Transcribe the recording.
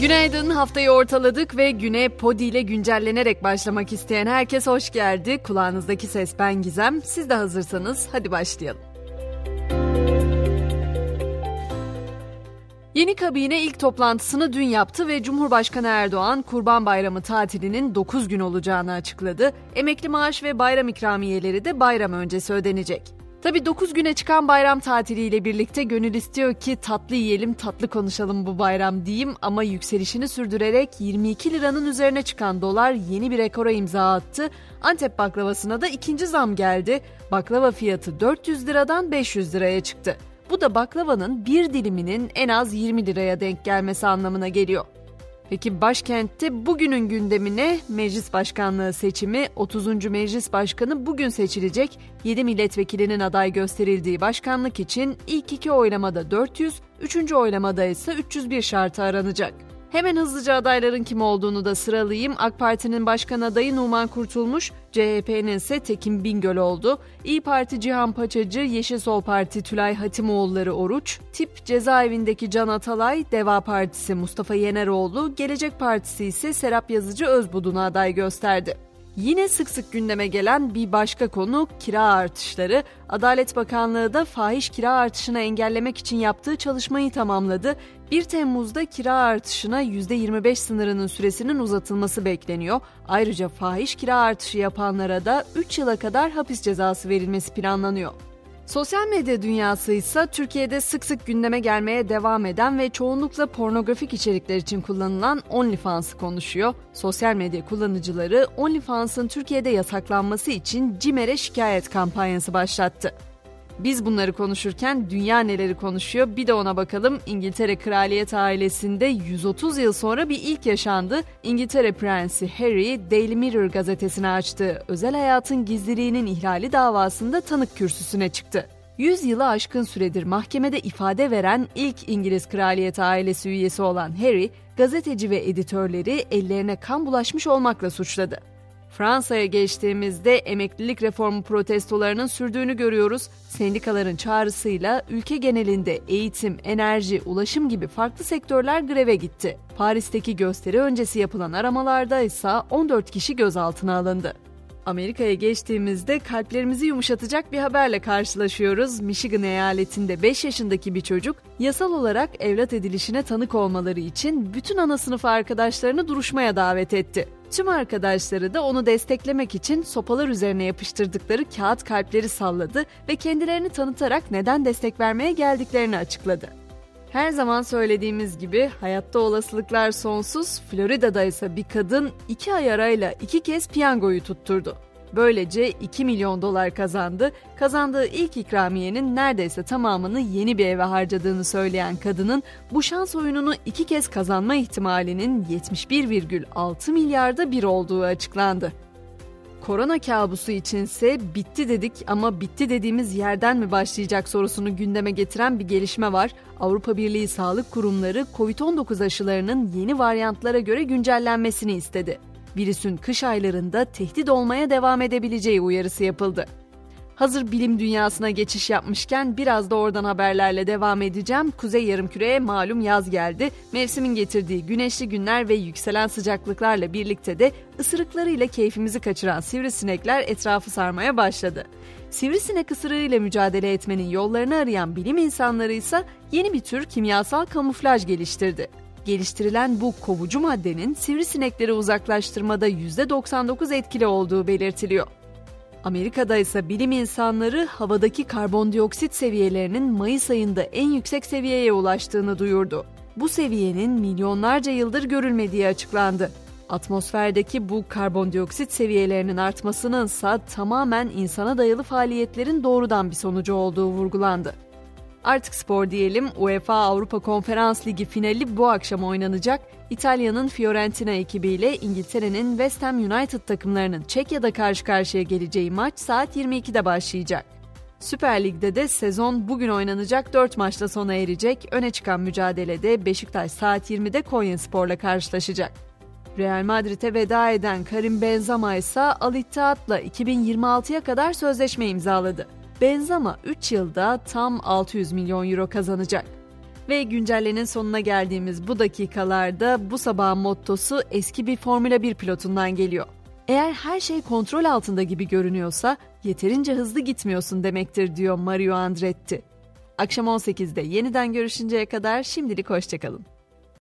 Günaydın haftayı ortaladık ve güne Podi ile güncellenerek başlamak isteyen herkes hoş geldi. Kulağınızdaki ses ben Gizem. Siz de hazırsanız hadi başlayalım. Yeni kabine ilk toplantısını dün yaptı ve Cumhurbaşkanı Erdoğan Kurban Bayramı tatilinin 9 gün olacağını açıkladı. Emekli maaş ve bayram ikramiyeleri de bayram öncesi ödenecek. Tabi 9 güne çıkan bayram tatiliyle birlikte gönül istiyor ki tatlı yiyelim tatlı konuşalım bu bayram diyeyim ama yükselişini sürdürerek 22 liranın üzerine çıkan dolar yeni bir rekora imza attı. Antep baklavasına da ikinci zam geldi. Baklava fiyatı 400 liradan 500 liraya çıktı. Bu da baklavanın bir diliminin en az 20 liraya denk gelmesi anlamına geliyor. Peki başkentte bugünün gündemine meclis başkanlığı seçimi 30. Meclis Başkanı bugün seçilecek 7 milletvekilinin aday gösterildiği başkanlık için ilk iki oylamada 400, üçüncü oylamada ise 301 şartı aranacak. Hemen hızlıca adayların kim olduğunu da sıralayayım. AK Parti'nin başkan adayı Numan Kurtulmuş, CHP'nin ise Tekin Bingöl oldu. İyi Parti Cihan Paçacı, Yeşil Sol Parti Tülay Hatimoğulları Oruç, Tip cezaevindeki Can Atalay, Deva Partisi Mustafa Yeneroğlu, Gelecek Partisi ise Serap Yazıcı Özbudun'u aday gösterdi. Yine sık sık gündeme gelen bir başka konu kira artışları. Adalet Bakanlığı da fahiş kira artışını engellemek için yaptığı çalışmayı tamamladı. 1 Temmuz'da kira artışına %25 sınırının süresinin uzatılması bekleniyor. Ayrıca fahiş kira artışı yapanlara da 3 yıla kadar hapis cezası verilmesi planlanıyor. Sosyal medya dünyası ise Türkiye'de sık sık gündeme gelmeye devam eden ve çoğunlukla pornografik içerikler için kullanılan OnlyFans'ı konuşuyor. Sosyal medya kullanıcıları OnlyFans'ın Türkiye'de yasaklanması için CİMER'e şikayet kampanyası başlattı. Biz bunları konuşurken dünya neleri konuşuyor bir de ona bakalım. İngiltere kraliyet ailesinde 130 yıl sonra bir ilk yaşandı. İngiltere Prensi Harry Daily Mirror gazetesine açtığı özel hayatın gizliliğinin ihlali davasında tanık kürsüsüne çıktı. 100 yılı aşkın süredir mahkemede ifade veren ilk İngiliz kraliyet ailesi üyesi olan Harry, gazeteci ve editörleri ellerine kan bulaşmış olmakla suçladı. Fransa'ya geçtiğimizde emeklilik reformu protestolarının sürdüğünü görüyoruz. Sendikaların çağrısıyla ülke genelinde eğitim, enerji, ulaşım gibi farklı sektörler greve gitti. Paris'teki gösteri öncesi yapılan aramalarda ise 14 kişi gözaltına alındı. Amerika'ya geçtiğimizde kalplerimizi yumuşatacak bir haberle karşılaşıyoruz. Michigan eyaletinde 5 yaşındaki bir çocuk yasal olarak evlat edilişine tanık olmaları için bütün ana sınıf arkadaşlarını duruşmaya davet etti. Tüm arkadaşları da onu desteklemek için sopalar üzerine yapıştırdıkları kağıt kalpleri salladı ve kendilerini tanıtarak neden destek vermeye geldiklerini açıkladı. Her zaman söylediğimiz gibi hayatta olasılıklar sonsuz, Florida'da ise bir kadın iki ay arayla iki kez piyangoyu tutturdu. Böylece 2 milyon dolar kazandı. Kazandığı ilk ikramiyenin neredeyse tamamını yeni bir eve harcadığını söyleyen kadının bu şans oyununu iki kez kazanma ihtimalinin 71,6 milyarda bir olduğu açıklandı. Korona kabusu içinse bitti dedik ama bitti dediğimiz yerden mi başlayacak sorusunu gündeme getiren bir gelişme var. Avrupa Birliği Sağlık Kurumları COVID-19 aşılarının yeni varyantlara göre güncellenmesini istedi virüsün kış aylarında tehdit olmaya devam edebileceği uyarısı yapıldı. Hazır bilim dünyasına geçiş yapmışken biraz da oradan haberlerle devam edeceğim. Kuzey yarımküreye malum yaz geldi. Mevsimin getirdiği güneşli günler ve yükselen sıcaklıklarla birlikte de ısırıklarıyla keyfimizi kaçıran sivrisinekler etrafı sarmaya başladı. Sivrisinek ısırığıyla mücadele etmenin yollarını arayan bilim insanları ise yeni bir tür kimyasal kamuflaj geliştirdi. Geliştirilen bu kovucu maddenin sivrisinekleri uzaklaştırmada %99 etkili olduğu belirtiliyor. Amerika'da ise bilim insanları havadaki karbondioksit seviyelerinin Mayıs ayında en yüksek seviyeye ulaştığını duyurdu. Bu seviyenin milyonlarca yıldır görülmediği açıklandı. Atmosferdeki bu karbondioksit seviyelerinin artmasının ise tamamen insana dayalı faaliyetlerin doğrudan bir sonucu olduğu vurgulandı. Artık spor diyelim. UEFA Avrupa Konferans Ligi finali bu akşam oynanacak. İtalya'nın Fiorentina ekibiyle İngiltere'nin West Ham United takımlarının Çekya'da karşı karşıya geleceği maç saat 22'de başlayacak. Süper Lig'de de sezon bugün oynanacak 4 maçla sona erecek. Öne çıkan mücadelede Beşiktaş saat 20'de Konya Spor'la karşılaşacak. Real Madrid'e veda eden Karim Benzema ise Al Ittihad'la 2026'ya kadar sözleşme imzaladı. Benzema 3 yılda tam 600 milyon euro kazanacak. Ve güncellenin sonuna geldiğimiz bu dakikalarda bu sabahın mottosu eski bir Formula 1 pilotundan geliyor. Eğer her şey kontrol altında gibi görünüyorsa yeterince hızlı gitmiyorsun demektir diyor Mario Andretti. Akşam 18'de yeniden görüşünceye kadar şimdilik hoşçakalın.